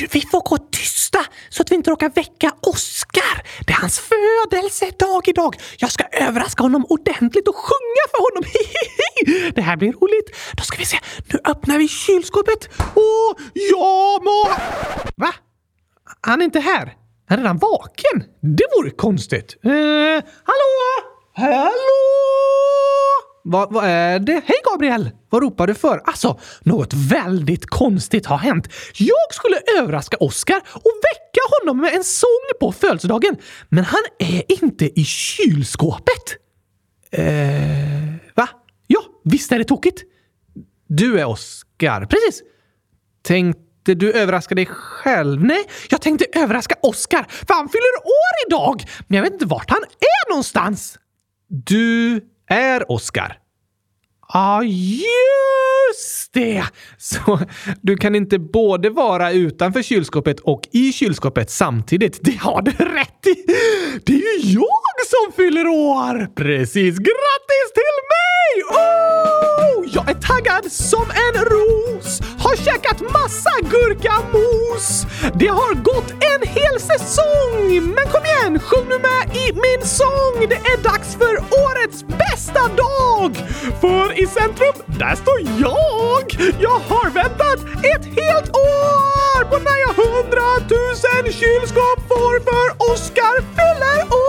Vi får gå tysta så att vi inte råkar väcka Oskar! Det är hans födelsedag idag. Jag ska överraska honom ordentligt och sjunga för honom. Det här blir roligt. Då ska vi se. Nu öppnar vi kylskåpet. Åh, ja må... Va? Han är inte här. Han är redan vaken. Det vore konstigt. Eh, hallå? Hallå? Vad, vad är det? Hej Gabriel! Vad ropar du för? Alltså, något väldigt konstigt har hänt. Jag skulle överraska Oscar och väcka honom med en sång på födelsedagen. Men han är inte i kylskåpet. Eh, va? Ja, visst är det tokigt. Du är Oscar. Precis. Tänkte du överraska dig själv? Nej, jag tänkte överraska Oscar, för han fyller år idag! Men jag vet inte vart han är någonstans. Du är Oscar. Ja, ah, just det! Så du kan inte både vara utanför kylskåpet och i kylskåpet samtidigt. Det har du rätt i! Det är ju jag som fyller år! Precis! Grattis till mig! Oh! Jag är taggad som en ros! Har käkat massa gurkamos! Det har gått en hel säsong! Men kom igen, sjung nu med i min sång! Det är dags för årets bästa dag! För i centrum, där står jag! Jag har väntat ett helt år på när jag hundratusen kylskåp får för Oscar fyller år!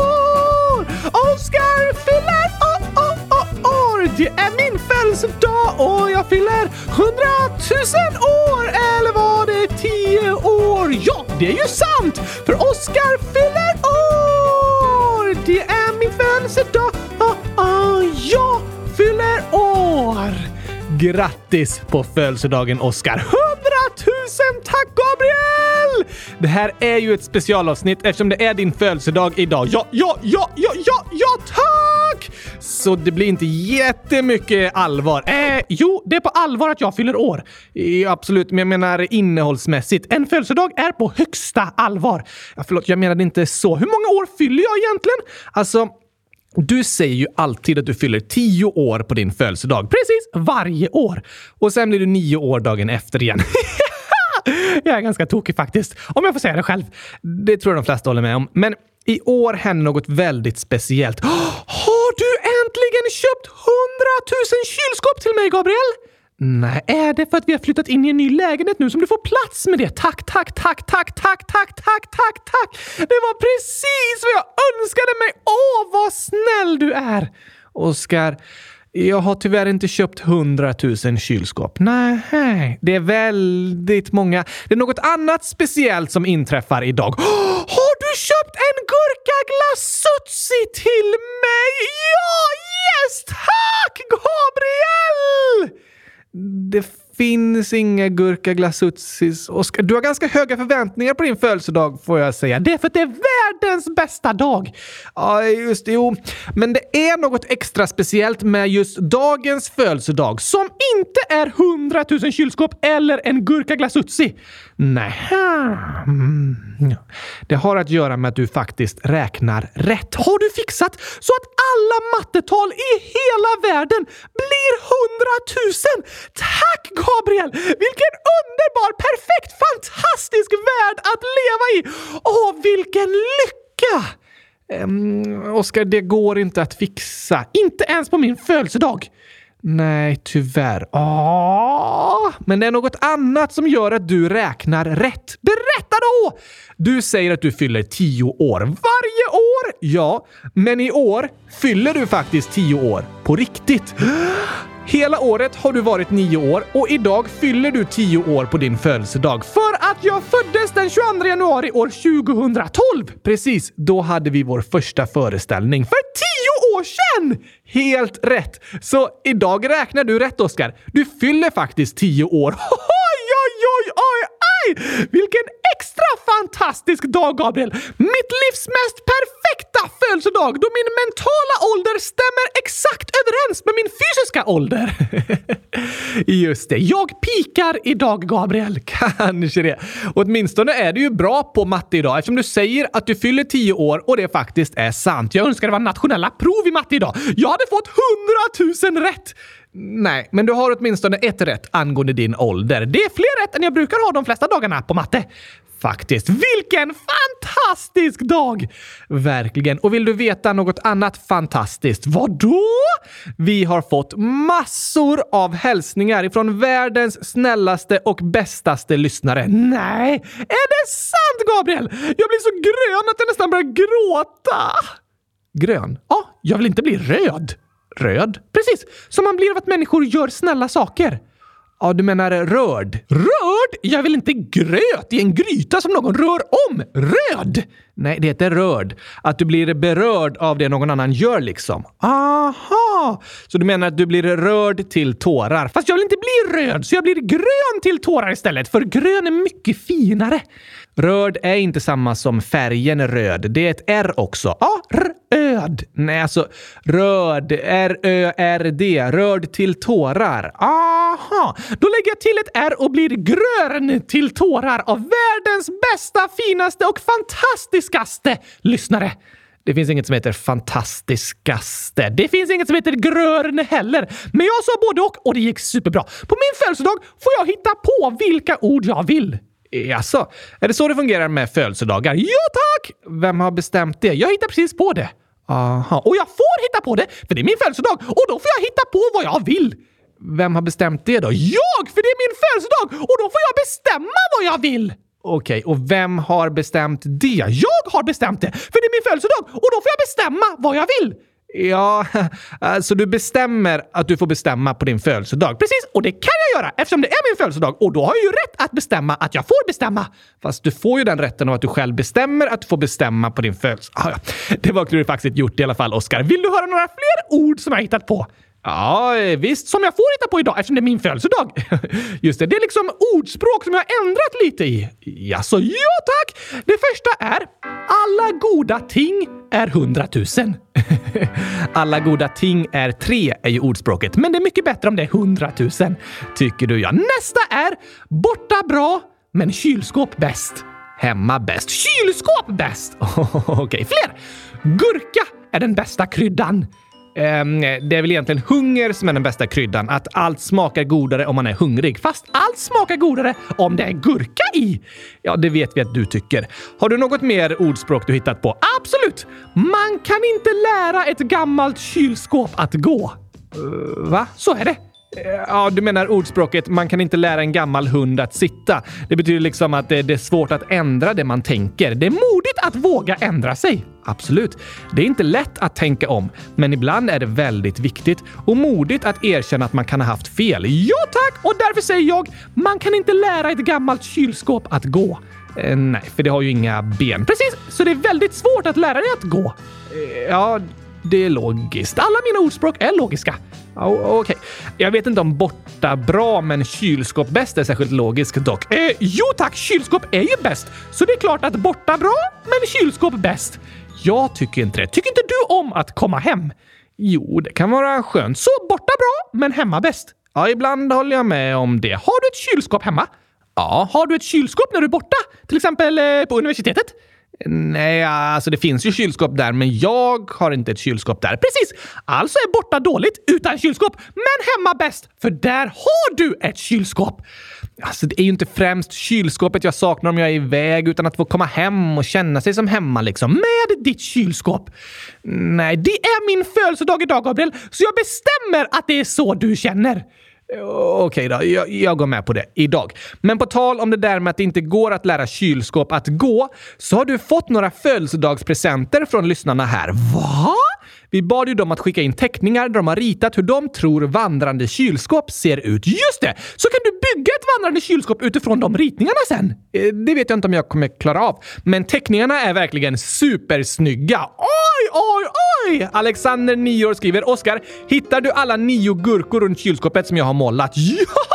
Och jag fyller hundratusen år! Eller var det tio år? Ja, det är ju sant! För Oskar fyller år! Det är min födelsedag! Ah, ah, jag fyller år! Grattis på födelsedagen Oskar! Hundratusen tack Gabriel! Det här är ju ett specialavsnitt eftersom det är din födelsedag idag. Ja, ja, ja, ja, ja! Så det blir inte jättemycket allvar. Eh, jo, det är på allvar att jag fyller år. Ja, absolut, men jag menar innehållsmässigt. En födelsedag är på högsta allvar. Ja, förlåt, jag menade inte så. Hur många år fyller jag egentligen? Alltså, du säger ju alltid att du fyller tio år på din födelsedag. Precis, varje år. Och sen blir du nio år dagen efter igen. jag är ganska tokig faktiskt, om jag får säga det själv. Det tror jag de flesta håller med om. Men i år händer något väldigt speciellt. Har du äntligen köpt hundratusen kylskåp till mig, Gabriel? Nej, är det för att vi har flyttat in i en ny lägenhet nu som du får plats med det? Tack, tack, tack, tack, tack, tack, tack, tack, tack! Det var precis vad jag önskade mig! Åh, vad snäll du är! Oskar, jag har tyvärr inte köpt hundratusen kylskåp. Nej, det är väldigt många. Det är något annat speciellt som inträffar idag. Har du köpt en gurkaglasutsi till mig? Ja, yes! Tack, Gabriel! Det finns inga gurkaglasutsis. Oskar, du har ganska höga förväntningar på din födelsedag får jag säga. Det är för att det är världens bästa dag. Ja, just det. Jo, men det är något extra speciellt med just dagens födelsedag som inte är hundratusen kylskåp eller en gurkaglasutsi. Nej. Mm. Det har att göra med att du faktiskt räknar rätt. Har du fixat så att alla mattetal i hela världen blir hundratusen? Tack Gabriel! Vilken underbar, perfekt, fantastisk värld att leva i! Åh, vilken lycka! Um, Oskar, det går inte att fixa. Inte ens på min födelsedag. Nej, tyvärr. Åh, men det är något annat som gör att du räknar rätt. Berätta då! Du säger att du fyller tio år varje år. Ja, men i år fyller du faktiskt tio år. På riktigt. Hela året har du varit nio år och idag fyller du tio år på din födelsedag för att jag föddes den 22 januari år 2012. Precis, då hade vi vår första föreställning för tio år sedan! Helt rätt! Så idag räknar du rätt, Oskar. Du fyller faktiskt tio år. Oj, oj, oj, oj, oj! Vilken extra fantastisk dag, Gabriel! Mitt livs mest perfekta födelsedag då min mentala ålder stämmer exakt överens med min fysiska ålder. Just det, jag pikar idag, Gabriel. Kanske det. Åtminstone är du ju bra på matte idag eftersom du säger att du fyller tio år och det faktiskt är sant. Jag önskar det var nationella prov i matte idag. Jag hade fått hundratusen rätt! Nej, men du har åtminstone ett rätt angående din ålder. Det är fler rätt än jag brukar ha de flesta dagarna på matte. Faktiskt. Vilken fantastisk dag! Verkligen. Och vill du veta något annat fantastiskt? Vad då? Vi har fått massor av hälsningar ifrån världens snällaste och bästaste lyssnare. Nej, är det sant Gabriel? Jag blir så grön att jag nästan börjar gråta. Grön? Ja, jag vill inte bli röd. Röd? Precis, som man blir av att människor gör snälla saker. Ja, du menar rörd? Rörd? Jag vill inte gröt i en gryta som någon rör om. Röd! Nej, det heter rörd. Att du blir berörd av det någon annan gör liksom. Aha! Så du menar att du blir rörd till tårar? Fast jag vill inte bli röd, så jag blir grön till tårar istället. För grön är mycket finare. Rörd är inte samma som färgen röd. Det är ett R också. Ja, röd. Nej, alltså röd. R-Ö-R-D. Röd till tårar. Aha! Då lägger jag till ett R och blir grön till tårar av världens bästa, finaste och fantastiskaste lyssnare. Det finns inget som heter fantastiskaste. Det finns inget som heter grön heller. Men jag sa både och och det gick superbra. På min födelsedag får jag hitta på vilka ord jag vill. Jaså, är det så det fungerar med födelsedagar? Ja tack! Vem har bestämt det? Jag hittar precis på det. Aha, och jag får hitta på det, för det är min födelsedag och då får jag hitta på vad jag vill. Vem har bestämt det då? Jag! För det är min födelsedag och då får jag bestämma vad jag vill! Okej, och vem har bestämt det? Jag har bestämt det! För det är min födelsedag och då får jag bestämma vad jag vill! Ja, alltså du bestämmer att du får bestämma på din födelsedag. Precis, och det kan jag göra eftersom det är min födelsedag och då har jag ju rätt att bestämma att jag får bestämma. Fast du får ju den rätten av att du själv bestämmer att du får bestämma på din födelsedag. Ah, ja. Det var klurifaxigt gjort i alla fall, Oskar. Vill du höra några fler ord som jag hittat på? Ja, eh, visst. Som jag får hitta på idag eftersom det är min födelsedag. Just det, det är liksom ordspråk som jag har ändrat lite i. Jaså, ja tack! Det första är alla goda ting är hundratusen. alla goda ting är tre är ju ordspråket, men det är mycket bättre om det är hundratusen. Tycker du ja. Nästa är borta bra, men kylskåp bäst. Hemma bäst. Kylskåp bäst! Okej, okay, fler! Gurka är den bästa kryddan. Ehm, det är väl egentligen hunger som är den bästa kryddan. Att allt smakar godare om man är hungrig. Fast allt smakar godare om det är gurka i. Ja, det vet vi att du tycker. Har du något mer ordspråk du hittat på? Absolut! Man kan inte lära ett gammalt kylskåp att gå. Uh, va? Så är det. Eh, ja, du menar ordspråket “man kan inte lära en gammal hund att sitta”. Det betyder liksom att det är svårt att ändra det man tänker. Det är modigt att våga ändra sig. Absolut. Det är inte lätt att tänka om, men ibland är det väldigt viktigt och modigt att erkänna att man kan ha haft fel. Ja tack! Och därför säger jag, man kan inte lära ett gammalt kylskåp att gå. Eh, nej, för det har ju inga ben. Precis, så det är väldigt svårt att lära det att gå. Eh, ja, det är logiskt. Alla mina ordspråk är logiska. Okej. Okay. Jag vet inte om borta bra, men kylskåp bäst är särskilt logiskt dock. Eh, jo tack, kylskåp är ju bäst. Så det är klart att borta bra, men kylskåp bäst. Jag tycker inte det. Tycker inte du om att komma hem? Jo, det kan vara skönt. Så borta bra, men hemma bäst. Ja, ibland håller jag med om det. Har du ett kylskåp hemma? Ja, har du ett kylskåp när du är borta? Till exempel eh, på universitetet? Nej, alltså det finns ju kylskåp där, men jag har inte ett kylskåp där. Precis! Alltså är borta dåligt utan kylskåp, men hemma bäst, för där har du ett kylskåp. Alltså, det är ju inte främst kylskåpet jag saknar om jag är iväg, utan att få komma hem och känna sig som hemma liksom, med ditt kylskåp. Nej, det är min födelsedag idag, Gabriel, så jag bestämmer att det är så du känner. Okej då, jag, jag, går med på det idag. Men på tal om det där med att det inte går att lära kylskåp att gå, så har du fått några födelsedagspresenter från lyssnarna här. Va? Vi bad ju dem att skicka in teckningar där de har ritat hur de tror vandrande kylskåp ser ut. Just det! Så kan du bygga ett vandrande kylskåp utifrån de ritningarna sen. Eh, det vet jag inte om jag kommer klara av. Men teckningarna är verkligen supersnygga. Oj, oj, oj! Alexander, 9 år, skriver Oskar, hittar du alla nio gurkor runt kylskåpet som jag har målat? Ja!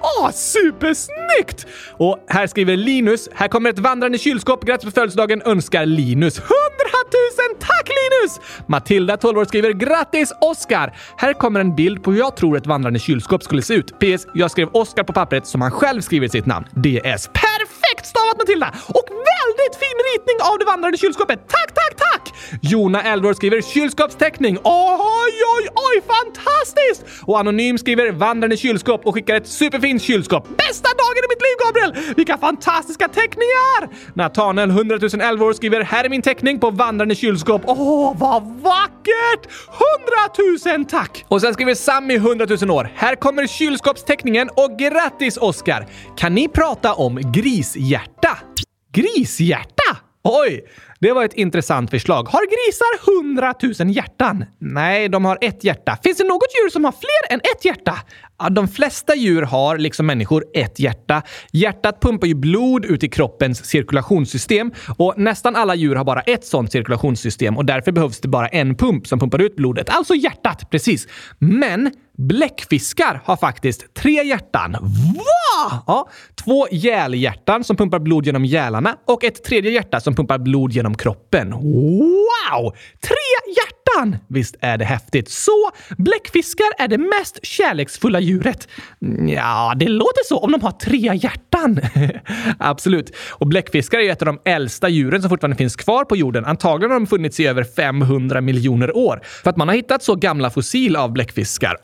Åh, supersnyggt! Och här skriver Linus, här kommer ett vandrande kylskåp. Grattis på födelsedagen önskar Linus. Hundratusen tack Linus! Matilda, 12 år, skriver grattis Oskar! Här kommer en bild på hur jag tror ett vandrande kylskåp skulle se ut. PS. Jag skrev Oskar på pappret som han själv skriver sitt namn. DS. Perfekt stavat Matilda! Och väldigt fin ritning av det vandrande kylskåpet. Tack, tack, tack! Jona Eldor skriver kylskåpsteckning. Oj, oj, oj, fantastiskt! Och Anonym skriver vandrande kylskåp och skickar ett superfint kylskåp. Bästa dagen i mitt liv, Gabriel! Vilka fantastiska teckningar! Natanel 100 000 Elvor skriver här är min teckning på vandrande kylskåp. Åh, vad vackert! 100 000 tack! Och sen skriver Sammy 100 000 år. Här kommer kylskåpsteckningen och grattis Oskar! Kan ni prata om grishjärta? Grishjärta? Oj, det var ett intressant förslag. Har grisar hundratusen hjärtan? Nej, de har ett hjärta. Finns det något djur som har fler än ett hjärta? Ja, de flesta djur har, liksom människor, ett hjärta. Hjärtat pumpar ju blod ut i kroppens cirkulationssystem och nästan alla djur har bara ett sånt cirkulationssystem och därför behövs det bara en pump som pumpar ut blodet. Alltså hjärtat, precis. Men Bläckfiskar har faktiskt tre hjärtan. Va? Ja, två gälhjärtan som pumpar blod genom gälarna och ett tredje hjärta som pumpar blod genom kroppen. Wow! Tre hjärtan! Visst är det häftigt? Så bläckfiskar är det mest kärleksfulla djuret? Ja, det låter så om de har tre hjärtan. Absolut. Och bläckfiskar är ju ett av de äldsta djuren som fortfarande finns kvar på jorden. Antagligen har de funnits i över 500 miljoner år. För att man har hittat så gamla fossil av bläckfiskar.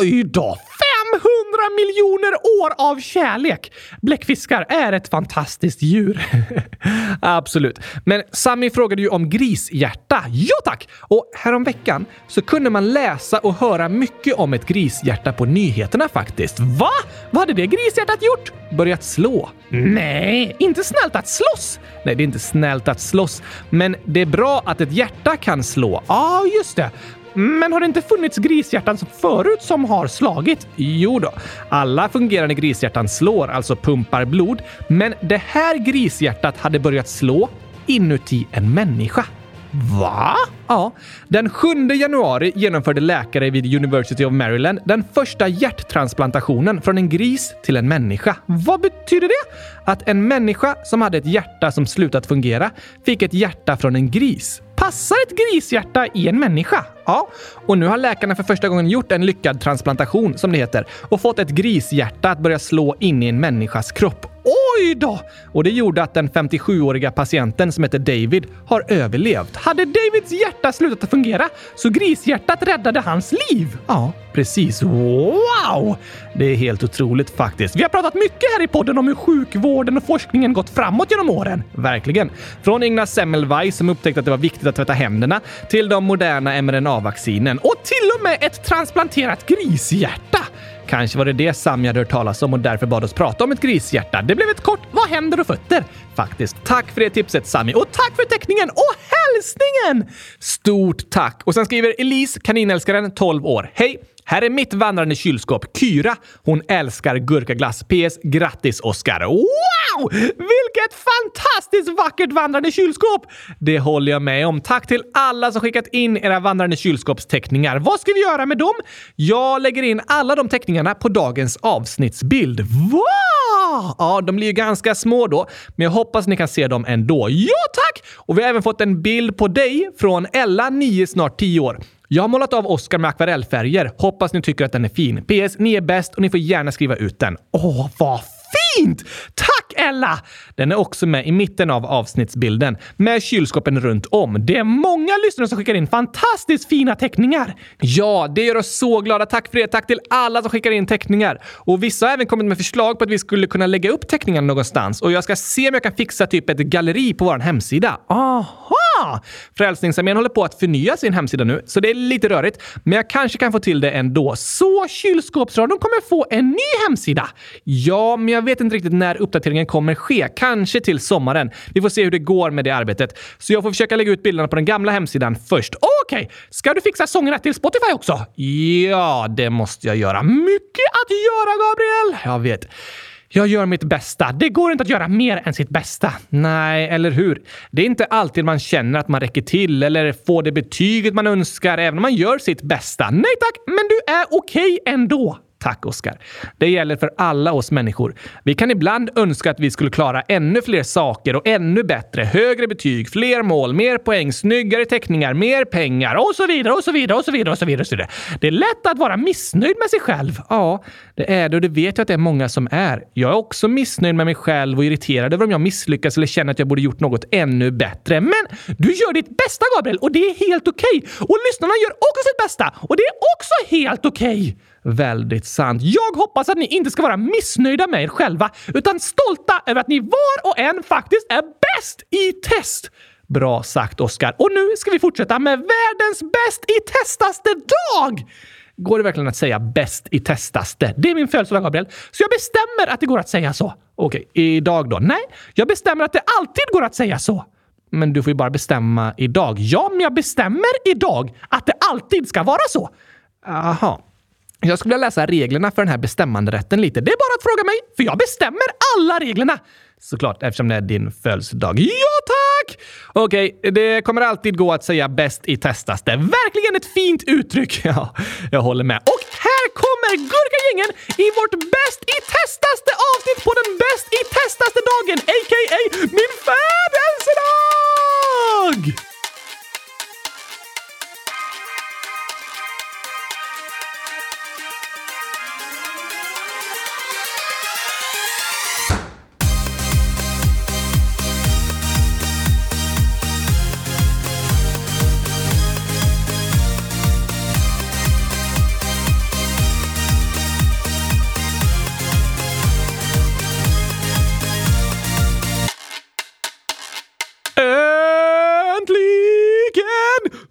Oj då! Miljoner år av kärlek! Bläckfiskar är ett fantastiskt djur. Absolut. Men Sami frågade ju om grishjärta. Ja tack! Och häromveckan så kunde man läsa och höra mycket om ett grishjärta på nyheterna faktiskt. Va? Vad hade det grishjärtat gjort? Börjat slå? Nej, inte snällt att slåss. Nej, det är inte snällt att slåss. Men det är bra att ett hjärta kan slå. Ja, ah, just det. Men har det inte funnits grishjärtan förut som har slagit? Jo då. Alla fungerande grishjärtan slår, alltså pumpar blod. Men det här grishjärtat hade börjat slå inuti en människa. Va? Ja. Den 7 januari genomförde läkare vid University of Maryland den första hjärttransplantationen från en gris till en människa. Vad betyder det? Att en människa som hade ett hjärta som slutat fungera fick ett hjärta från en gris. Passar ett grishjärta i en människa? Ja, och nu har läkarna för första gången gjort en lyckad transplantation, som det heter, och fått ett grishjärta att börja slå in i en människas kropp. Oj då! Och det gjorde att den 57-åriga patienten som heter David har överlevt. Hade Davids hjärta slutat att fungera så grishjärtat räddade hans liv. Ja, precis. Wow! Det är helt otroligt faktiskt. Vi har pratat mycket här i podden om hur sjukvården och forskningen gått framåt genom åren. Verkligen. Från Ignaz Semmelweis som upptäckte att det var viktigt att tvätta händerna till de moderna mRNA-vaccinen och till och med ett transplanterat grishjärta. Kanske var det det Sami hade hört talas om och därför bad oss prata om ett grishjärta. Det blev ett kort “Vad händer och fötter?” faktiskt. Tack för det tipset Sami och tack för teckningen och hälsningen! Stort tack! Och sen skriver Elise, kaninälskaren, 12 år. Hej! Här är mitt vandrande kylskåp, Kyra. Hon älskar gurkaglass. PS. Grattis Oskar! Wow! Vilket fantastiskt vackert vandrande kylskåp! Det håller jag med om. Tack till alla som skickat in era vandrande kylskåpsteckningar. Vad ska vi göra med dem? Jag lägger in alla de teckningarna på dagens avsnittsbild. Wow! Ja, de blir ju ganska små då, men jag hoppas ni kan se dem ändå. Ja, tack! Och vi har även fått en bild på dig från Ella, 9, snart 10 år. Jag har målat av Oscar med akvarellfärger. Hoppas ni tycker att den är fin. PS. Ni är bäst och ni får gärna skriva ut den. Åh, vad fint! Tack Ella! Den är också med i mitten av avsnittsbilden med kylskåpen runt om. Det är många lyssnare som skickar in fantastiskt fina teckningar. Ja, det gör oss så glada. Tack för det. Tack till alla som skickar in teckningar. Och vissa har även kommit med förslag på att vi skulle kunna lägga upp teckningarna någonstans och jag ska se om jag kan fixa typ ett galleri på vår hemsida. Aha! Frälsningsarmén håller på att förnya sin hemsida nu, så det är lite rörigt. Men jag kanske kan få till det ändå. Så Kylskåpsradion kommer få en ny hemsida! Ja, men jag vet inte riktigt när uppdateringen kommer ske. Kanske till sommaren. Vi får se hur det går med det arbetet. Så jag får försöka lägga ut bilderna på den gamla hemsidan först. Okej, okay. ska du fixa sångerna till Spotify också? Ja, det måste jag göra. Mycket att göra, Gabriel! Jag vet. Jag gör mitt bästa. Det går inte att göra mer än sitt bästa. Nej, eller hur? Det är inte alltid man känner att man räcker till eller får det betyget man önskar även om man gör sitt bästa. Nej tack, men du är okej okay ändå. Tack Oskar. Det gäller för alla oss människor. Vi kan ibland önska att vi skulle klara ännu fler saker och ännu bättre. Högre betyg, fler mål, mer poäng, snyggare teckningar, mer pengar och så vidare och så vidare och så vidare och så vidare. Och så vidare. Det är lätt att vara missnöjd med sig själv. Ja, det är det och det vet jag att det är många som är. Jag är också missnöjd med mig själv och irriterad över om jag misslyckas eller känner att jag borde gjort något ännu bättre. Men du gör ditt bästa Gabriel och det är helt okej. Okay. Och lyssnarna gör också sitt bästa och det är också helt okej. Okay. Väldigt sant. Jag hoppas att ni inte ska vara missnöjda med er själva, utan stolta över att ni var och en faktiskt är bäst i test. Bra sagt, Oskar. Och nu ska vi fortsätta med världens bäst i testaste dag! Går det verkligen att säga bäst i testaste? Det är min födelsedag, Gabriel. Så jag bestämmer att det går att säga så. Okej, idag då? Nej, jag bestämmer att det alltid går att säga så. Men du får ju bara bestämma idag. Ja, men jag bestämmer idag att det alltid ska vara så. Aha. Jag skulle vilja läsa reglerna för den här bestämmanderätten lite. Det är bara att fråga mig, för jag bestämmer alla reglerna. Såklart, eftersom det är din födelsedag. Ja, tack! Okej, okay, det kommer alltid gå att säga bäst i testaste. Verkligen ett fint uttryck. Ja, jag håller med. Och här kommer Gurkagängen i vårt bäst i testaste avsnitt på den bäst i testaste dagen, a.k.a. min födelsedag!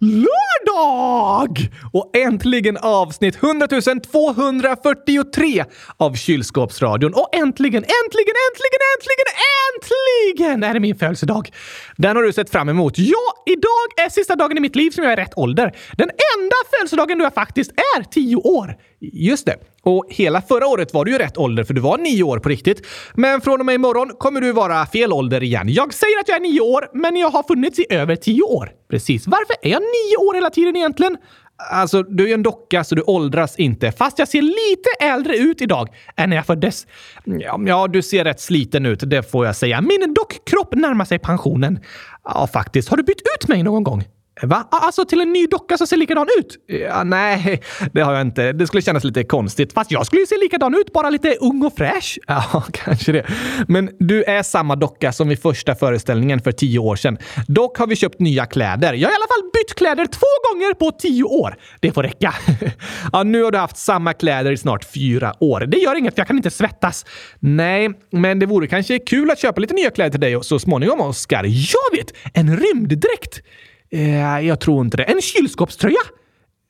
Lördag! Och äntligen avsnitt 100 243 av Kylskåpsradion. Och äntligen, äntligen, äntligen, äntligen, äntligen är det min födelsedag! Den har du sett fram emot. Ja, idag är sista dagen i mitt liv som jag är rätt ålder. Den enda födelsedagen då jag faktiskt är tio år. Just det. Och hela förra året var du ju rätt ålder för du var nio år på riktigt. Men från och med imorgon kommer du vara fel ålder igen. Jag säger att jag är nio år, men jag har funnits i över tio år. Precis. Varför är jag nio år hela tiden egentligen? Alltså, du är ju en docka så du åldras inte. Fast jag ser lite äldre ut idag än när jag föddes. Ja, ja, du ser rätt sliten ut, det får jag säga. Min dockkropp närmar sig pensionen. Ja, faktiskt. Har du bytt ut mig någon gång? Va? Alltså till en ny docka som ser likadan ut? Ja, nej, det har jag inte. Det skulle kännas lite konstigt. Fast jag skulle ju se likadan ut, bara lite ung och fräsch. Ja, kanske det. Men du är samma docka som vid första föreställningen för tio år sedan. Dock har vi köpt nya kläder. Jag har i alla fall bytt kläder två gånger på tio år. Det får räcka. ja, nu har du haft samma kläder i snart fyra år. Det gör inget, för jag kan inte svettas. Nej, men det vore kanske kul att köpa lite nya kläder till dig så småningom, Oskar. Jag vet! En rymddräkt! Eh, jag tror inte det. En kylskåpströja?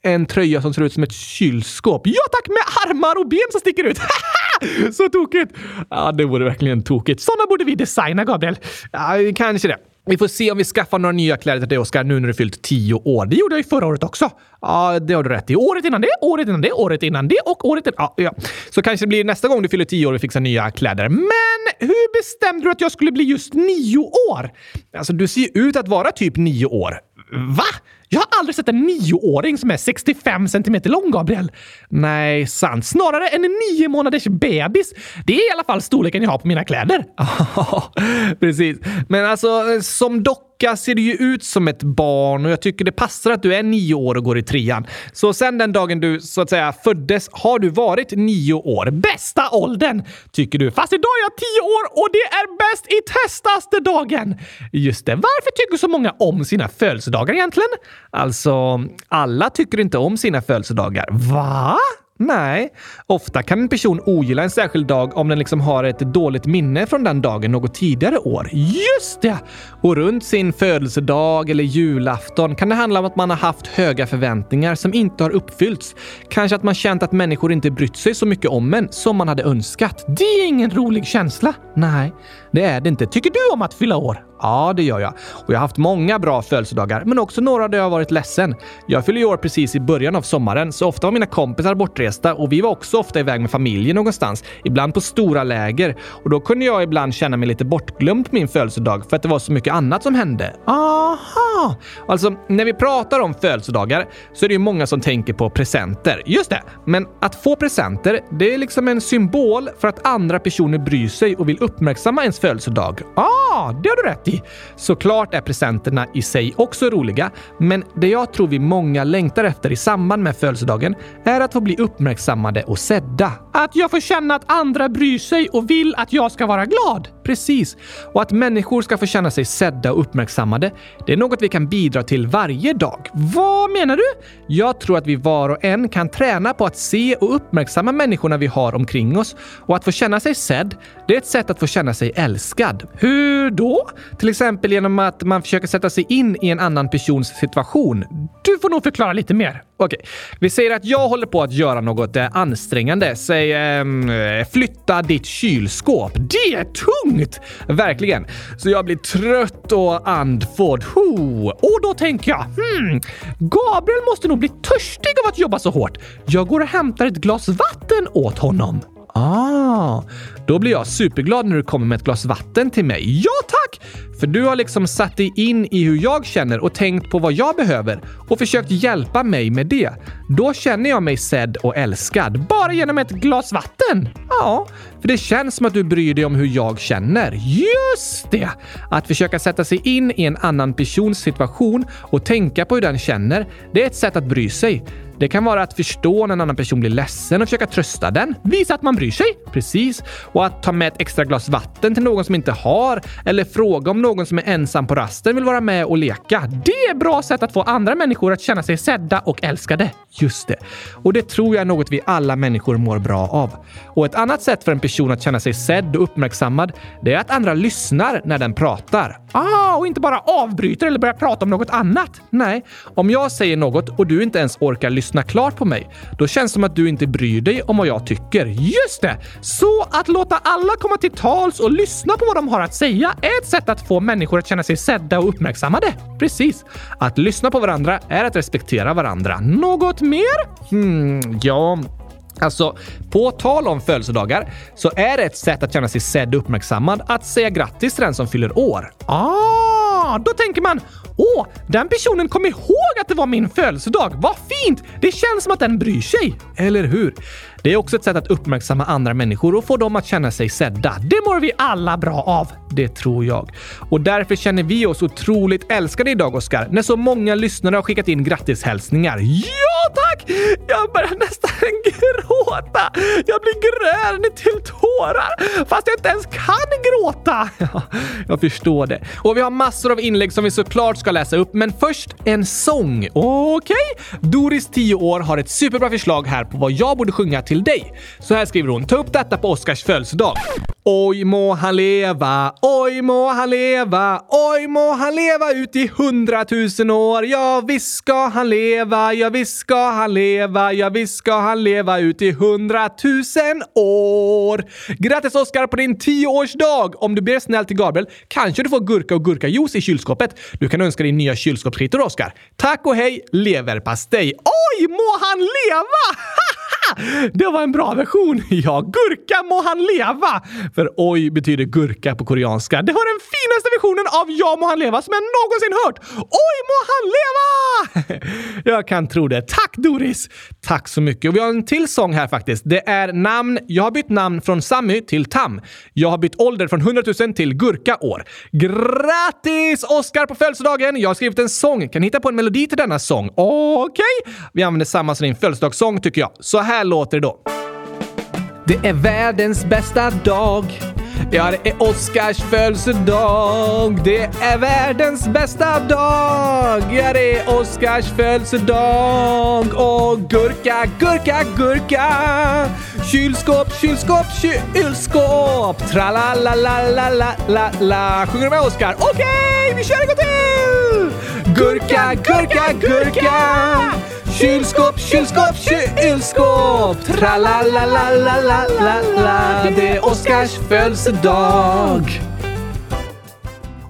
En tröja som ser ut som ett kylskåp. Ja tack, med armar och ben som sticker ut. Så tokigt! Ja, det vore verkligen tokigt. Såna borde vi designa, Gabriel. Ja, kanske det. Vi får se om vi skaffar några nya kläder till dig, Oskar, nu när du fyllt tio år. Det gjorde jag ju förra året också. Ja, det har du rätt i. Året innan det, året innan det, året innan det och året innan... Ja, ja. Så kanske det blir nästa gång du fyller tio år och vi fixar nya kläder. Men hur bestämde du att jag skulle bli just nio år? Alltså, du ser ju ut att vara typ nio år. Va? Jag har aldrig sett en nioåring som är 65 centimeter lång, Gabriel. Nej, sant. Snarare en nio månaders bebis. Det är i alla fall storleken jag har på mina kläder. Ja, precis. Men alltså, som klocka ser du ju ut som ett barn och jag tycker det passar att du är nio år och går i trean. Så sen den dagen du så att säga föddes har du varit nio år. Bästa åldern, tycker du. Fast idag är jag tio år och det är bäst i testaste dagen. Just det. Varför tycker så många om sina födelsedagar egentligen? Alltså, alla tycker inte om sina födelsedagar. Va? Nej, ofta kan en person ogilla en särskild dag om den liksom har ett dåligt minne från den dagen något tidigare år. Just det! Och runt sin födelsedag eller julafton kan det handla om att man har haft höga förväntningar som inte har uppfyllts. Kanske att man känt att människor inte brytt sig så mycket om en som man hade önskat. Det är ingen rolig känsla. Nej, det är det inte. Tycker du om att fylla år? Ja, det gör jag. Och jag har haft många bra födelsedagar, men också några där jag har varit ledsen. Jag fyller år precis i början av sommaren, så ofta var mina kompisar bortresta och vi var också ofta iväg med familjen någonstans. Ibland på stora läger. Och då kunde jag ibland känna mig lite bortglömd på min födelsedag för att det var så mycket annat som hände. Aha! Alltså när vi pratar om födelsedagar så är det ju många som tänker på presenter. Just det! Men att få presenter, det är liksom en symbol för att andra personer bryr sig och vill uppmärksamma ens födelsedag. Ah, det har du rätt i! Såklart är presenterna i sig också roliga, men det jag tror vi många längtar efter i samband med födelsedagen är att få bli uppmärksammade och sedda. Att jag får känna att andra bryr sig och vill att jag ska vara glad. Precis. Och att människor ska få känna sig sedda och uppmärksammade, det är något vi kan bidra till varje dag. Vad menar du? Jag tror att vi var och en kan träna på att se och uppmärksamma människorna vi har omkring oss. Och att få känna sig sedd, det är ett sätt att få känna sig älskad. Hur då? Till exempel genom att man försöker sätta sig in i en annan persons situation. Du får nog förklara lite mer. Okej, vi säger att jag håller på att göra något eh, ansträngande. Säg ehm, eh, flytta ditt kylskåp. Det är tungt! Verkligen. Så jag blir trött och andfådd. Ho. Och då tänker jag, hmm, Gabriel måste nog bli törstig av att jobba så hårt. Jag går och hämtar ett glas vatten åt honom. Ah, då blir jag superglad när du kommer med ett glas vatten till mig. Ja tack! För du har liksom satt dig in i hur jag känner och tänkt på vad jag behöver och försökt hjälpa mig med det. Då känner jag mig sedd och älskad. Bara genom ett glas vatten? Ja, för det känns som att du bryr dig om hur jag känner. Just det! Att försöka sätta sig in i en annan persons situation och tänka på hur den känner, det är ett sätt att bry sig. Det kan vara att förstå när en annan person blir ledsen och försöka trösta den. Visa att man bryr sig. Precis. Och att ta med ett extra glas vatten till någon som inte har. Eller fråga om någon som är ensam på rasten vill vara med och leka. Det är bra sätt att få andra människor att känna sig sedda och älskade. Just det. Och det tror jag är något vi alla människor mår bra av. Och ett annat sätt för en person att känna sig sedd och uppmärksammad, det är att andra lyssnar när den pratar. Ah, och inte bara avbryter eller börjar prata om något annat. Nej, om jag säger något och du inte ens orkar lyssna lyssna klart på mig, då känns det som att du inte bryr dig om vad jag tycker. Just det! Så att låta alla komma till tals och lyssna på vad de har att säga är ett sätt att få människor att känna sig sedda och uppmärksammade. Precis. Att lyssna på varandra är att respektera varandra. Något mer? Hmm, ja, Alltså, på tal om födelsedagar så är det ett sätt att känna sig sedd och uppmärksammad att säga grattis till den som fyller år. Ah, då tänker man Åh, den personen kom ihåg att det var min födelsedag. Vad fint! Det känns som att den bryr sig. Eller hur? Det är också ett sätt att uppmärksamma andra människor och få dem att känna sig sedda. Det mår vi alla bra av. Det tror jag. Och därför känner vi oss otroligt älskade idag, Oskar, när så många lyssnare har skickat in grattishälsningar. Ja, tack! Jag börjar nästan gråta. Jag blir grön till tårar fast jag inte ens kan gråta. Ja, jag förstår det. Och vi har massor av inlägg som vi såklart ska läsa upp, men först en sång. Okej? Okay. Doris, 10 år, har ett superbra förslag här på vad jag borde sjunga till dig. Så här skriver hon. Ta upp detta på Oscars födelsedag. Oj må han leva, oj må han leva, oj må han leva ut i hundratusen år. Ja, visst ska han leva, ja, visst ska han leva, ja, visst ska han leva ut i hundratusen år. Grattis Oscar på din tioårsdag! Om du ber snällt till Gabriel kanske du får gurka och gurkajuice i kylskåpet. Du kan önska din nya kylskåpsskitor Oscar. Tack och hej, leverpastej! Oj, må han leva! Det var en bra version! Ja, gurka må han leva! För oj betyder gurka på koreanska. Det var den finaste versionen av ja må han leva som jag någonsin hört! Oj må han leva! Jag kan tro det. Tack Doris! Tack så mycket. Och vi har en till sång här faktiskt. Det är namn. Jag har bytt namn från Sammy till Tam. Jag har bytt ålder från 100 000 till gurka-år. Grattis Oskar på födelsedagen! Jag har skrivit en sång. Kan hitta på en melodi till denna sång. Okej? Okay. Vi använder samma som din födelsedagssång tycker jag. Så här här låter det då. Det är världens bästa dag. Ja, det är Oscars födelsedag. Det är världens bästa dag. Ja, det är Oscars födelsedag. Och gurka, gurka, gurka. Kylskåp, kylskåp, kylskåp. Tra-la-la-la-la-la-la. Sjunger du med Oscar? Okej, okay, vi kör en gång till! Gurka, gurka, gurka. Kylskåp, kylskåp, kylskåp! Tra-la-la-la-la-la-la Det är Oskars födelsedag.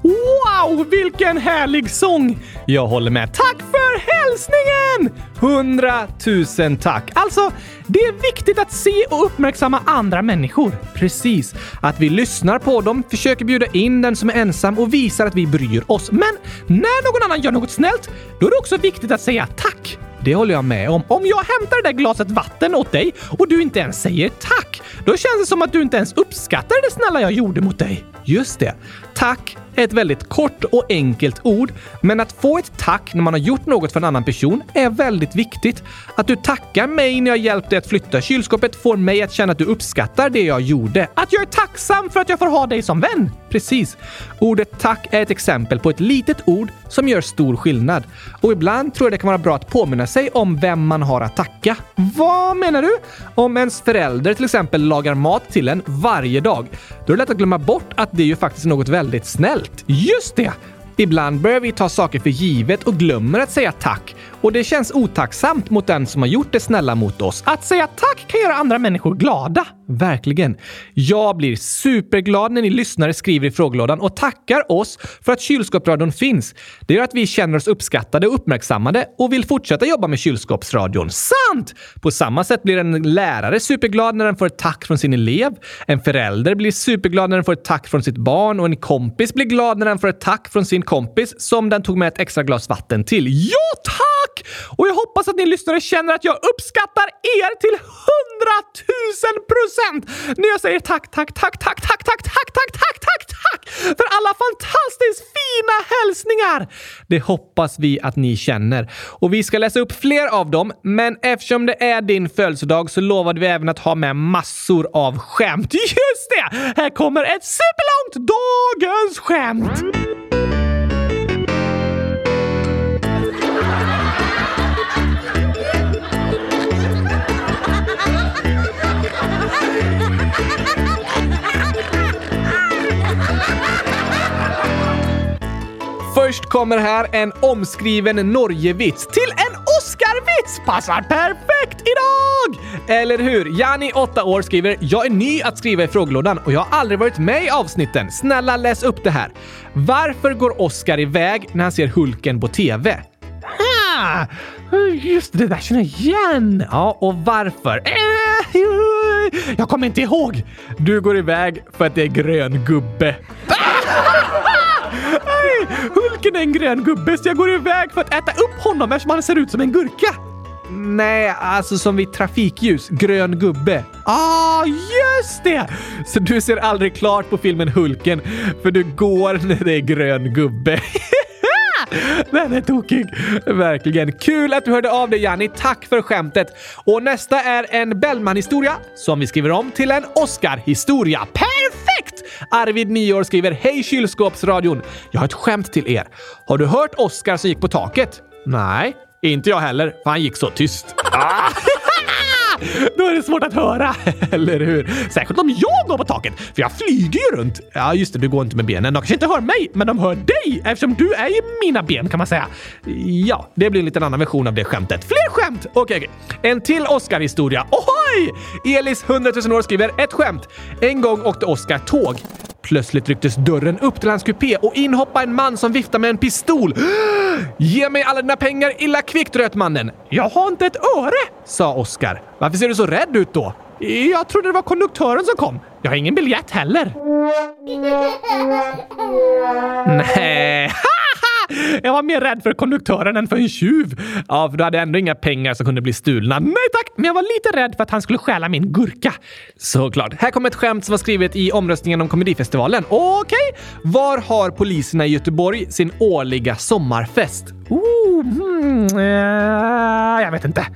Wow! Wow, vilken härlig sång! Jag håller med. Tack för hälsningen! Hundratusen tack! Alltså, det är viktigt att se och uppmärksamma andra människor. Precis. Att vi lyssnar på dem, försöker bjuda in den som är ensam och visar att vi bryr oss. Men när någon annan gör något snällt, då är det också viktigt att säga tack. Det håller jag med om. Om jag hämtar det där glaset vatten åt dig och du inte ens säger tack, då känns det som att du inte ens uppskattar det snälla jag gjorde mot dig. Just det. Tack är ett väldigt kort och enkelt ord, men att få ett tack när man har gjort något för en annan person är väldigt viktigt. Att du tackar mig när jag hjälpte dig att flytta kylskåpet får mig att känna att du uppskattar det jag gjorde. Att jag är tacksam för att jag får ha dig som vän. Precis. Ordet tack är ett exempel på ett litet ord som gör stor skillnad. Och ibland tror jag det kan vara bra att påminna sig om vem man har att tacka. Vad menar du? Om ens förälder till exempel lagar mat till en varje dag, då är det lätt att glömma bort att det är ju faktiskt något väldigt snällt. Just det! Ibland börjar vi ta saker för givet och glömmer att säga tack. Och det känns otacksamt mot den som har gjort det snälla mot oss. Att säga tack kan göra andra människor glada. Verkligen. Jag blir superglad när ni lyssnare skriver i frågelådan och tackar oss för att kylskåpsradion finns. Det gör att vi känner oss uppskattade och uppmärksammade och vill fortsätta jobba med kylskåpsradion. Sant! På samma sätt blir en lärare superglad när den får ett tack från sin elev. En förälder blir superglad när den får ett tack från sitt barn och en kompis blir glad när den får ett tack från sin kompis som den tog med ett extra glas vatten till. Ja, tack! Tack! Och jag hoppas att ni lyssnare känner att jag uppskattar er till hundratusen procent när jag säger tack, tack, tack, tack, tack, tack, tack, tack, tack, tack, tack för alla fantastiskt fina hälsningar! Det hoppas vi att ni känner. Och vi ska läsa upp fler av dem, men eftersom det är din födelsedag så lovade vi även att ha med massor av skämt. Just det! Här kommer ett superlångt dagens skämt! Först kommer här en omskriven Norgevits till en Oscarvits! Passar perfekt idag! Eller hur? Jani, 8 år, skriver “Jag är ny att skriva i frågelådan och jag har aldrig varit med i avsnitten. Snälla läs upp det här. Varför går Oscar iväg när han ser Hulken på TV?” Ah, just det, där känner jag igen. Ja, och varför? Jag kommer inte ihåg. Du går iväg för att det är grön gubbe. Nej, Hulken är en grön gubbe så jag går iväg för att äta upp honom eftersom han ser ut som en gurka. Nej, alltså som vid trafikljus. Grön gubbe. Ah, just det! Så du ser aldrig klart på filmen Hulken för du går när det är grön gubbe. Den är tokig. Verkligen. Kul att du hörde av dig Janni. Tack för skämtet. Och nästa är en Bellman-historia som vi skriver om till en Oscar-historia. Perfekt! Arvid, 9 år, skriver Hej kylskåpsradion! Jag har ett skämt till er. Har du hört Oscar som gick på taket? Nej, inte jag heller, för han gick så tyst. Ah. Då är det svårt att höra, eller hur? Särskilt om jag går på taket, för jag flyger ju runt. Ja, just det, du går inte med benen. De kanske inte hör mig, men de hör dig eftersom du är ju mina ben kan man säga. Ja, det blir en liten annan version av det skämtet. Fler skämt! Okej, okay, okay. En till Oscar-historia. Ohoj! Elis, 100 000 år, skriver ett skämt. En gång åkte Oscar tåg. Plötsligt rycktes dörren upp till hans kupé och in hoppade en man som viftade med en pistol. Ge mig alla dina pengar illa kvickt, röt mannen. Jag har inte ett öre, sa Oskar. Varför ser du så rädd ut då? Jag trodde det var konduktören som kom. Jag har ingen biljett heller. Nej. Jag var mer rädd för konduktören än för en tjuv. Ja, för du hade ändå inga pengar som kunde bli stulna. Nej tack, men jag var lite rädd för att han skulle stjäla min gurka. Såklart. Här kommer ett skämt som var skrivet i omröstningen om Komedifestivalen. Okej, okay. var har poliserna i Göteborg sin årliga sommarfest? Oh, hmm, uh, jag vet inte.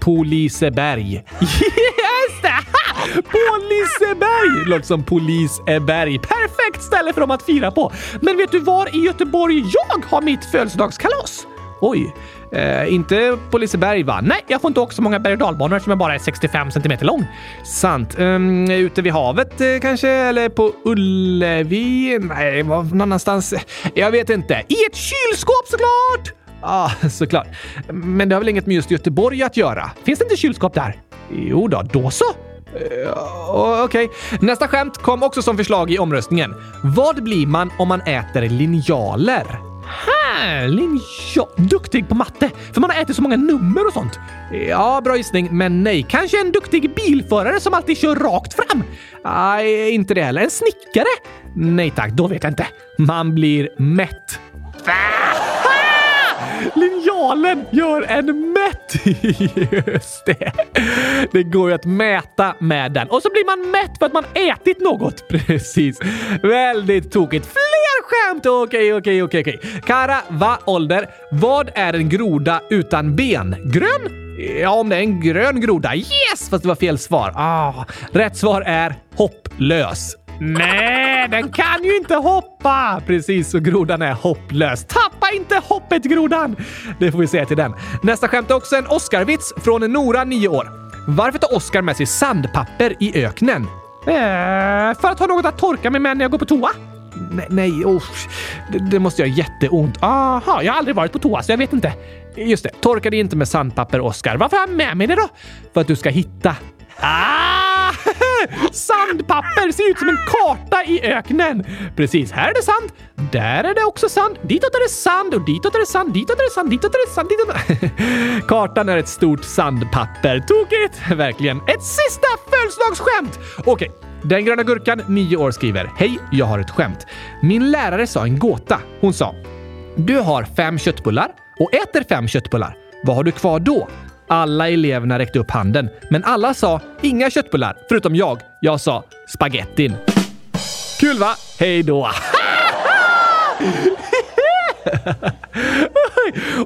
På Liseberg. Just det! På Liseberg! Låter som Poliseberg. Perfekt ställe för dem att fira på. Men vet du var i Göteborg jag har mitt födelsedagskalas? Oj, eh, inte på Liseberg va? Nej, jag får inte åka så många berg och dalbanor eftersom jag bara är 65 cm lång. Sant. Um, ute vid havet eh, kanske? Eller på Ullevi? Nej, var någon annanstans? Jag vet inte. I ett kylskåp såklart! Ja, ah, såklart. Men det har väl inget med just Göteborg att göra? Finns det inte kylskåp där? Jo då, då så. Uh, Okej. Okay. Nästa skämt kom också som förslag i omröstningen. Vad blir man om man äter linjaler? Ha, linjal... Duktig på matte, för man har ätit så många nummer och sånt. Ja, bra gissning, men nej. Kanske en duktig bilförare som alltid kör rakt fram? Nej, inte det heller. En snickare? Nej tack, då vet jag inte. Man blir mätt. Linjalen gör en mätt! Just det. Det går ju att mäta med den. Och så blir man mätt för att man ätit något. Precis. Väldigt tokigt. Fler skämt! Okej, okej, okej, okej. Kara, va ålder? Vad är en groda utan ben? Grön? Ja, om det är en grön groda. Yes! Fast det var fel svar. Ah, rätt svar är hopplös. Nej, den kan ju inte hoppa! Precis, så grodan är hopplös. Tappa inte hoppet, grodan! Det får vi säga till den. Nästa skämt är också en Oscarvits från Nora, 9 år. Varför tar Oscar med sig sandpapper i öknen? Äh, för att ha något att torka mig med när jag går på toa. Nej, nej oh, det, det, måste göra jätteont. Aha, jag har aldrig varit på toa så jag vet inte. Just det, torka dig inte med sandpapper, Oscar. Varför har jag med mig det då? För att du ska hitta. Ah! Sandpapper ser ut som en karta i öknen. Precis, här är det sand. Där är det också sand. Ditåt är det sand och ditåt är det sand. Ditåt är det sand. Ditåt är det sand. Ditåt... är det... Kartan är ett stort sandpapper. Tokigt! Verkligen. Ett sista födelsedagsskämt! Okej. Den gröna gurkan, 9 år, skriver Hej, jag har ett skämt. Min lärare sa en gåta. Hon sa Du har fem köttbullar och äter fem köttbullar. Vad har du kvar då? Alla eleverna räckte upp handen, men alla sa inga köttbullar, förutom jag. Jag sa spagettin. Kul va? Hej då!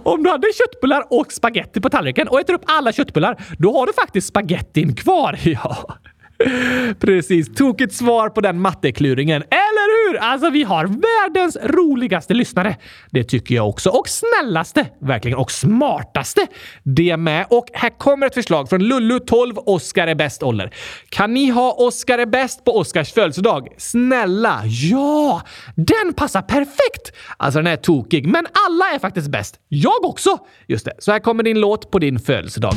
Om du hade köttbullar och spagetti på tallriken och äter upp alla köttbullar, då har du faktiskt spagettin kvar. Ja. Precis. Tokigt svar på den mattekluringen. Hur? Alltså, vi har världens roligaste lyssnare. Det tycker jag också. Och snällaste, verkligen. Och smartaste. Det med. Och här kommer ett förslag från Lullu 12. Oskar är bäst ålder. Kan ni ha Oskar är bäst på Oskars födelsedag? Snälla, ja! Den passar perfekt! Alltså, den är tokig, men alla är faktiskt bäst. Jag också! Just det. Så här kommer din låt på din födelsedag.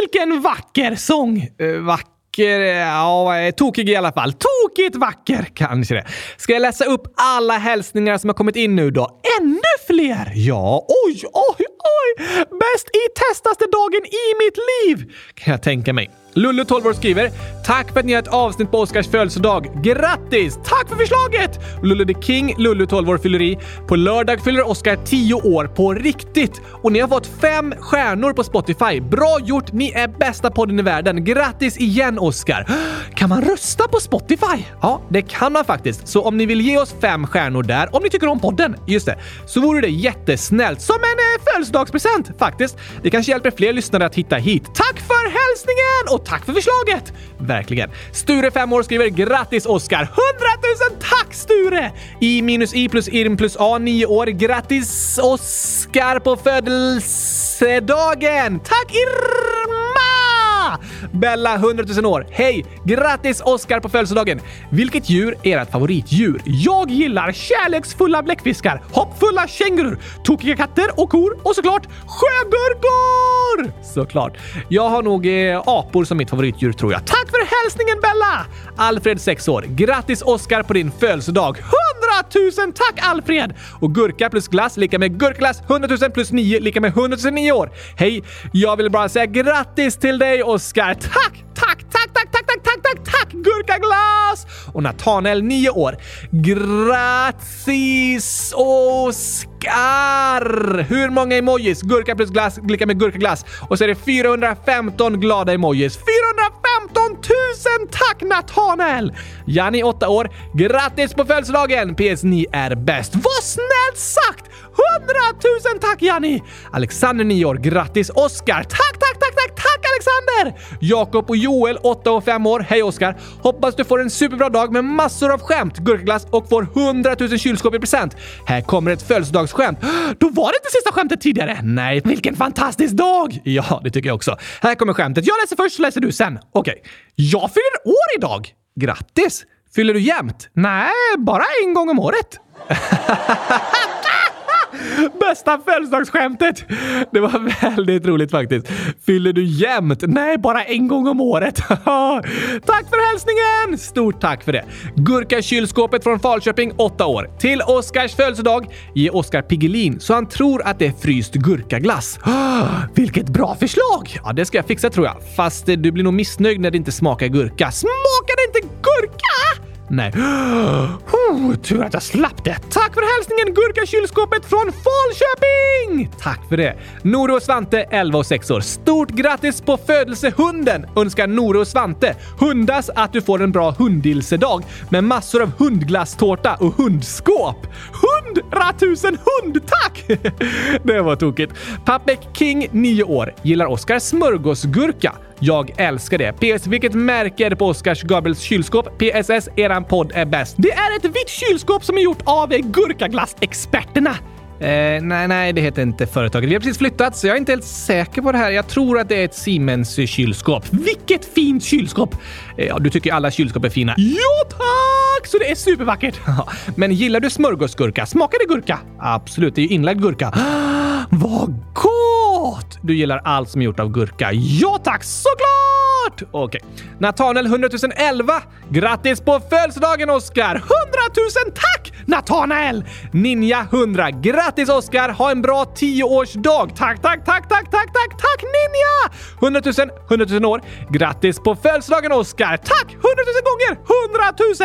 Vilken vacker sång! Uh, vacker, eh, ja, tokig i alla fall. Tokigt vacker kanske det. Ska jag läsa upp alla hälsningar som har kommit in nu då? Ännu fler? Ja, oj, oj, oj! Bäst i testaste dagen i mitt liv! Kan jag tänka mig. Lullu 12 år skriver “Tack för att ni har ett avsnitt på Oscars födelsedag. Grattis! Tack för förslaget!” Lulu the King, Lulu 12 år fyller i. På lördag fyller Oscar 10 år på riktigt. Och ni har fått fem stjärnor på Spotify. Bra gjort! Ni är bästa podden i världen. Grattis igen Oscar! Kan man rösta på Spotify? Ja, det kan man faktiskt. Så om ni vill ge oss fem stjärnor där, om ni tycker om podden, just det, så vore det jättesnällt. Som en eh, födelsedagspresent faktiskt. Det kanske hjälper fler lyssnare att hitta hit. Tack för hälsningen! Och tack för förslaget! Verkligen. Sture, 5 år, skriver grattis Oskar! 100 000 tack Sture! I minus I plus Irm plus A, 9 år. Grattis Oskar på födelsedagen! Tack Irma! Bella, 100 000 år. Hej! Grattis Oskar på födelsedagen! Vilket djur är ert favoritdjur? Jag gillar kärleksfulla bläckfiskar, hoppfulla kängurur, tokiga katter och kor och såklart sjögurkor! Såklart. Jag har nog eh, apor som mitt favoritdjur tror jag. Tack för hälsningen Bella! Alfred, 6 år. Grattis Oskar på din födelsedag! 100 000 tack Alfred! Och gurka plus glass lika med gurkglass. 100 000 plus 9 lika med 100 000 år. Hej! Jag vill bara säga grattis till dig Oskar! Tack! Tack, tack, tack, tack, tack, tack, tack, tack! Gurkaglass! Och Nathanael, 9 år. Grattis Oskar! Hur många emojis? Gurka plus glass lika med gurkaglass. Och så är det 415 glada emojis. 415 000 tack Nathanael! Janni, 8 år. Grattis på födelsedagen! PS, ni är bäst. Vad snällt sagt! 100 000 tack Janni! Alexander, 9 år. Grattis Oskar! Tack, tack, tack, Alexander! Jakob och Joel, 8 och 5 år. Hej Oskar! Hoppas du får en superbra dag med massor av skämt, gurkaglass och får 100 000 kylskåp i present. Här kommer ett födelsedagsskämt. Då var det inte sista skämtet tidigare. Nej, vilken fantastisk dag! Ja, det tycker jag också. Här kommer skämtet. Jag läser först så läser du sen. Okej. Okay. Jag fyller år idag! Grattis! Fyller du jämt? Nej, bara en gång om året. Bästa födelsedagsskämtet! Det var väldigt roligt faktiskt. Fyller du jämt? Nej, bara en gång om året. tack för hälsningen! Stort tack för det. Gurka-kylskåpet från Falköping, 8 år. Till Oskars födelsedag ge Oskar Piggelin så han tror att det är fryst gurkaglass. Vilket bra förslag! Ja, det ska jag fixa tror jag. Fast du blir nog missnöjd när det inte smakar gurka. Smakar det inte gurka? Nej. Oh, tur att jag slapp det. Tack för hälsningen Gurkakylskåpet från Falköping! Tack för det. Noro och Svante, 11 och 6 år. Stort grattis på födelsehunden! Önskar Noro och Svante. Hundas att du får en bra hundilsedag med massor av hundglasstårta och hundskåp. Hundratusen hund, tack! det var tokigt. Papek King, 9 år. Gillar Oskar smörgåsgurka. Jag älskar det. PS. Vilket märke är det på Oscars Gabriels kylskåp? PSS. Eran podd är bäst. Det är ett vitt kylskåp som är gjort av gurkaglassexperterna. Eh, nej, nej, det heter inte företaget. Vi har precis flyttat, så jag är inte helt säker på det här. Jag tror att det är ett Siemens eh, kylskåp. Vilket fint kylskåp! Eh, ja, du tycker alla kylskåp är fina. Ja, tack! Så det är supervackert. Men gillar du smörgåsgurka? Smakar det gurka? Absolut, det är ju inlagd gurka. Vad gott! Du gillar allt som är gjort av gurka. Ja, tack! Såklart! Okej. Okay. Natanel 100 011. Grattis på födelsedagen, Oskar! 100 000 tack! Natanael! Ninja 100. Grattis Oskar! Ha en bra 10-årsdag! Tack, tack, tack, tack, tack, tack, tack Ninja! 100 000, 100 000 år. Grattis på födelsedagen Oskar! Tack! 100 000 gånger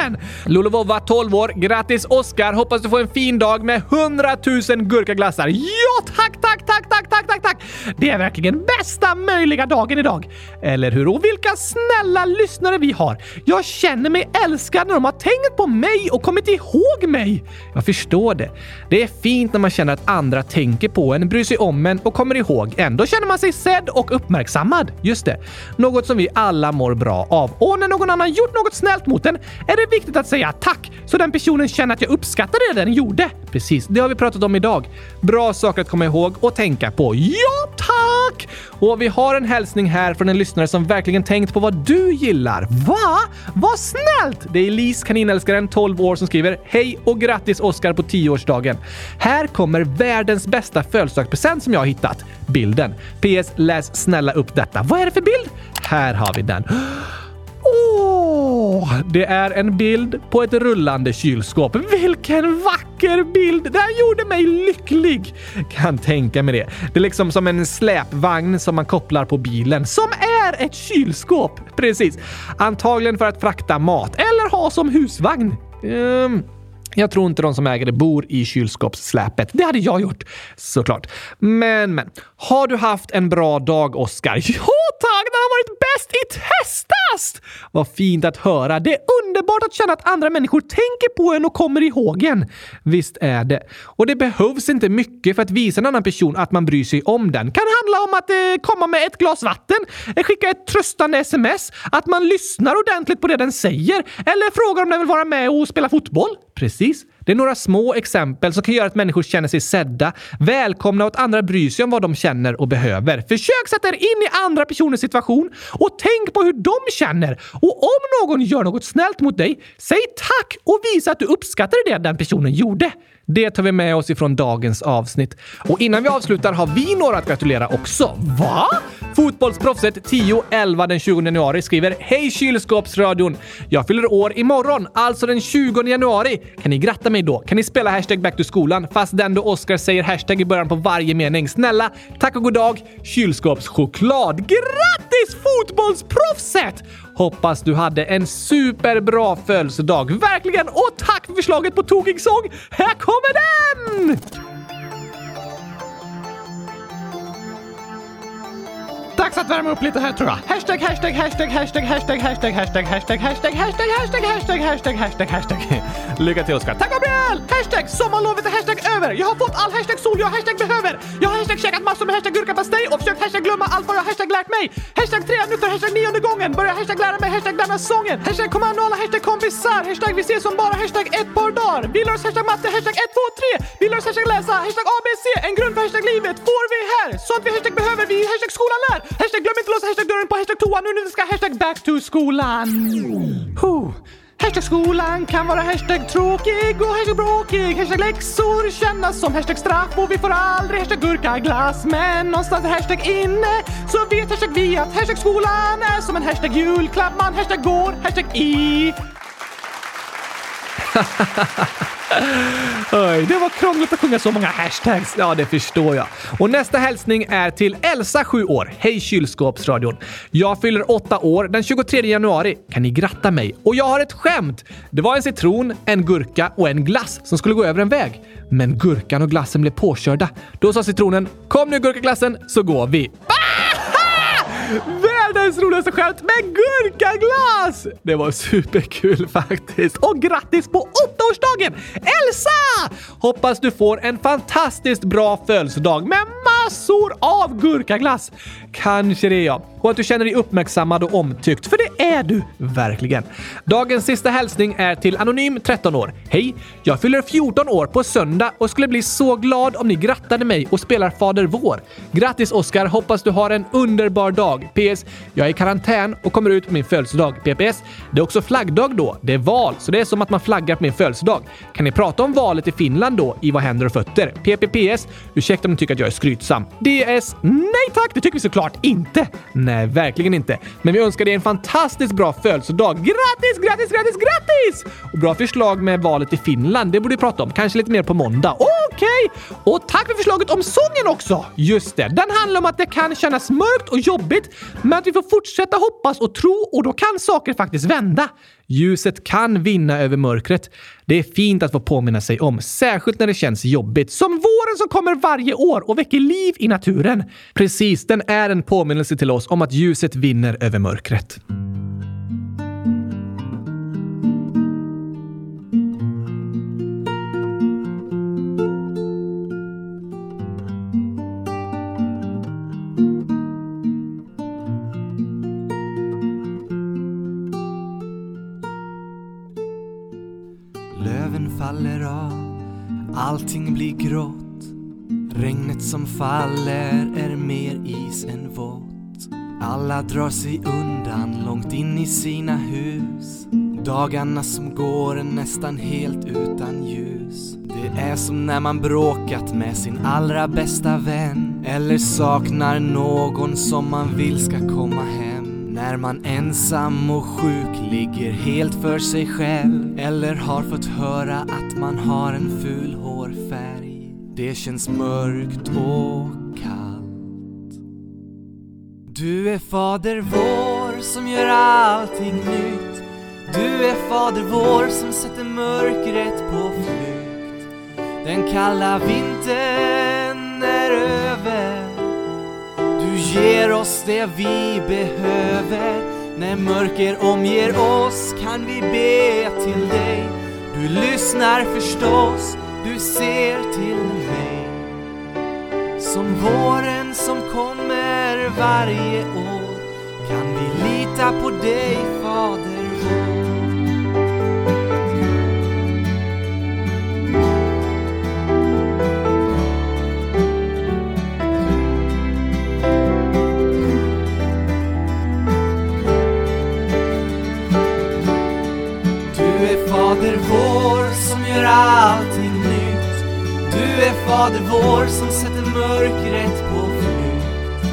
100 000! Lulovova 12 år. Grattis Oskar! Hoppas du får en fin dag med 100 000 gurkaglassar. Ja, tack, tack, tack, tack, tack, tack, tack! Det är verkligen bästa möjliga dagen idag. Eller hur? Och vilka snälla lyssnare vi har. Jag känner mig älskad när de har tänkt på mig och kommit ihåg mig. Jag förstår det. Det är fint när man känner att andra tänker på en, bryr sig om en och kommer ihåg en. Då känner man sig sedd och uppmärksammad. Just det. Något som vi alla mår bra av. Och när någon annan gjort något snällt mot en är det viktigt att säga tack så den personen känner att jag uppskattar det den gjorde. Precis, det har vi pratat om idag. Bra saker att komma ihåg och tänka på. Ja, tack! Och vi har en hälsning här från en lyssnare som verkligen tänkt på vad du gillar. Va? Vad snällt! Det är Elise, kaninälskaren, 12 år, som skriver Hej och grattis Oskar på 10-årsdagen. Här kommer världens bästa födelsedagspresent som jag har hittat. Bilden. PS. Läs snälla upp detta. Vad är det för bild? Här har vi den. Åh, det är en bild på ett rullande kylskåp. Vilken vacker bild! Den gjorde mig lycklig! Kan tänka mig det. Det är liksom som en släpvagn som man kopplar på bilen, som är ett kylskåp. Precis. Antagligen för att frakta mat eller ha som husvagn. Um. Jag tror inte de som äger det bor i kylskåpssläpet. Det hade jag gjort, såklart. Men, men. Har du haft en bra dag, Oskar? Ja, tack! Den har varit bäst i testast! Vad fint att höra. Det är underbart att känna att andra människor tänker på en och kommer ihåg en. Visst är det. Och det behövs inte mycket för att visa en annan person att man bryr sig om den. Kan handla om att eh, komma med ett glas vatten, eh, skicka ett tröstande sms, att man lyssnar ordentligt på det den säger eller frågar om den vill vara med och spela fotboll. Precis. Det är några små exempel som kan göra att människor känner sig sedda, välkomna och att andra bryr sig om vad de känner och behöver. Försök sätta er in i andra personers situation och tänk på hur de känner. Och om någon gör något snällt mot dig, säg tack och visa att du uppskattar det den personen gjorde. Det tar vi med oss ifrån dagens avsnitt. Och innan vi avslutar har vi några att gratulera också. Va? Fotbollsproffset 10-11 den 20 januari skriver Hej kylskåpsradion! Jag fyller år imorgon, alltså den 20 januari. Kan ni gratta mig då? Kan ni spela hashtag back to skolan fast den då Oscar säger hashtag i början på varje mening? Snälla, tack och god dag, kylskåpschoklad! Grattis fotbollsproffset! Hoppas du hade en superbra födelsedag. Verkligen! Och tack för förslaget på tokig sång! Här kommer den! Dags att värma upp lite här tror jag. Hashtag, hashtag, hashtag, hashtag, hashtag, hashtag, hashtag, hashtag, hashtag, hashtag, hashtag, hashtag, hashtag, hashtag, hashtag. Lycka till Oskar. Tack Gabriel! Hashtag sommarlovet är hashtag över. Jag har fått all hashtag sol jag hashtag behöver. Jag har hashtag käkat massor med hashtag gurkapastej och försökt hashtag glömma allt vad jag hashtag lärt mig. Hashtag tre minuter, hashtag nionde gången. Börjar hashtag lära mig hashtag denna sången. Hashtag kommando alla hashtag kompisar. Hashtag vi ses som bara hashtag ett par dagar. Villars hashtag matte hashtag 1, 2, 3. oss hashtag läsa hashtag ABC. En grund för hashtag livet får vi här. Sånt vi hashtag behöver vi hashtag skolan lär. Hashtag glöm inte låsa hashtag dörren på hashtag toa nu när vi ska hashtag back to skolan. Huh. Hashtag skolan kan vara hashtag tråkig och hashtag bråkig. Hashtag läxor kännas som hashtag straff och vi får aldrig hashtag gurkaglass. Men någonstans är hashtag inne så vet hashtag vi att hashtag skolan är som en hashtag julklapp. Man hashtag går hashtag i. Oj, det var krångligt att sjunga så många hashtags. Ja, det förstår jag. Och nästa hälsning är till Elsa, 7 år. Hej kylskåpsradion! Jag fyller 8 år den 23 januari. Kan ni gratta mig? Och jag har ett skämt! Det var en citron, en gurka och en glass som skulle gå över en väg. Men gurkan och glassen blev påkörda. Då sa citronen “Kom nu gurkaglassen så går vi”. Världens roligaste skämt med gurkaglass! Det var superkul faktiskt. Och grattis på åttaårsdagen Elsa! Hoppas du får en fantastiskt bra födelsedag med massor av gurkaglass. Kanske det ja. Och att du känner dig uppmärksammad och omtyckt, för det är du verkligen. Dagens sista hälsning är till Anonym 13 år. Hej! Jag fyller 14 år på söndag och skulle bli så glad om ni grattade mig och spelar Fader vår. Grattis Oskar! Hoppas du har en underbar dag. PS. Jag är i karantän och kommer ut på min födelsedag. PPS. Det är också flaggdag då. Det är val, så det är som att man flaggar på min födelsedag. Kan ni prata om valet i Finland då i Vad händer och fötter? PPPS. Ursäkta om ni tycker att jag är skrytsam. DS. Nej tack, det tycker vi såklart inte. Nej, verkligen inte. Men vi önskar dig en fantastiskt bra födelsedag. Grattis, grattis, grattis, grattis! Och bra förslag med valet i Finland. Det borde vi prata om. Kanske lite mer på måndag. Okej! Okay. Och tack för förslaget om sången också! Just det, den handlar om att det kan kännas mörkt och jobbigt, men att vi får fortsätta hoppas och tro och då kan saker faktiskt vända. Ljuset kan vinna över mörkret. Det är fint att få påminna sig om, särskilt när det känns jobbigt. Som våren som kommer varje år och väcker liv i naturen. Precis, den är en påminnelse till oss om att ljuset vinner över mörkret. Som faller är mer is än vått. Alla drar sig undan långt in i sina hus. Dagarna som går är nästan helt utan ljus. Det är som när man bråkat med sin allra bästa vän. Eller saknar någon som man vill ska komma hem. När man ensam och sjuk ligger helt för sig själv. Eller har fått höra att man har en ful hårfärg. Det känns mörkt och kallt. Du är fader vår som gör allting nytt. Du är fader vår som sätter mörkret på flykt. Den kalla vintern är över. Du ger oss det vi behöver. När mörker omger oss kan vi be till dig. Du lyssnar förstås, du ser till mig. Som våren som kommer varje år kan vi lita på dig, Fader vår. Du är Fader vår som gör allt. Du är Fader vår som sätter mörkret på flykt.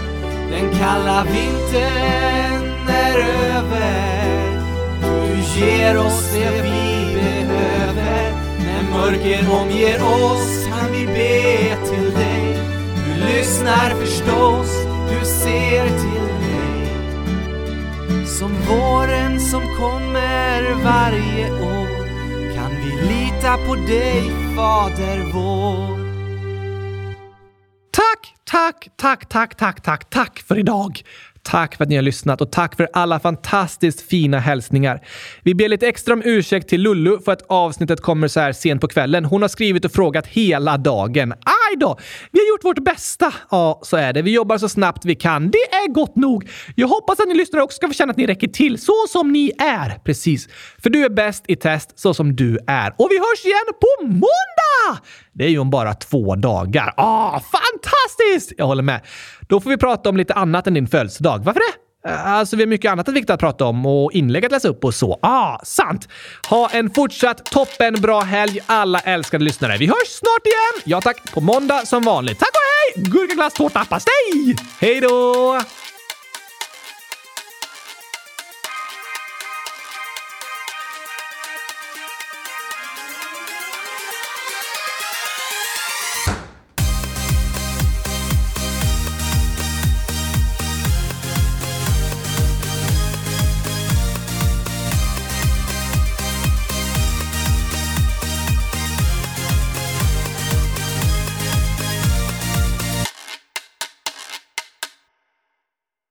Den kalla vintern är över. Du ger oss det vi behöver. När mörker omger oss kan vi be till dig. Du lyssnar förstås, du ser till mig. Som våren som kommer varje år kan vi lita på dig, Fader vår. Tack, tack, tack, tack, tack, tack, tack för idag. Tack för att ni har lyssnat och tack för alla fantastiskt fina hälsningar. Vi ber lite extra om ursäkt till Lullu för att avsnittet kommer så här sent på kvällen. Hon har skrivit och frågat hela dagen. Aj då! Vi har gjort vårt bästa. Ja, så är det. Vi jobbar så snabbt vi kan. Det är gott nog. Jag hoppas att ni lyssnare också ska få känna att ni räcker till så som ni är. Precis. För du är bäst i test så som du är. Och vi hörs igen på måndag! Det är ju om bara två dagar. Ah, fantastiskt! Jag håller med. Då får vi prata om lite annat än din födelsedag. Varför det? Eh, alltså, vi har mycket annat viktigt att prata om och inlägg att läsa upp och så. Ah, sant! Ha en fortsatt toppen bra helg alla älskade lyssnare. Vi hörs snart igen! Ja tack, på måndag som vanligt. Tack och hej! Gurkaglass, tårta, pastej! Hej då!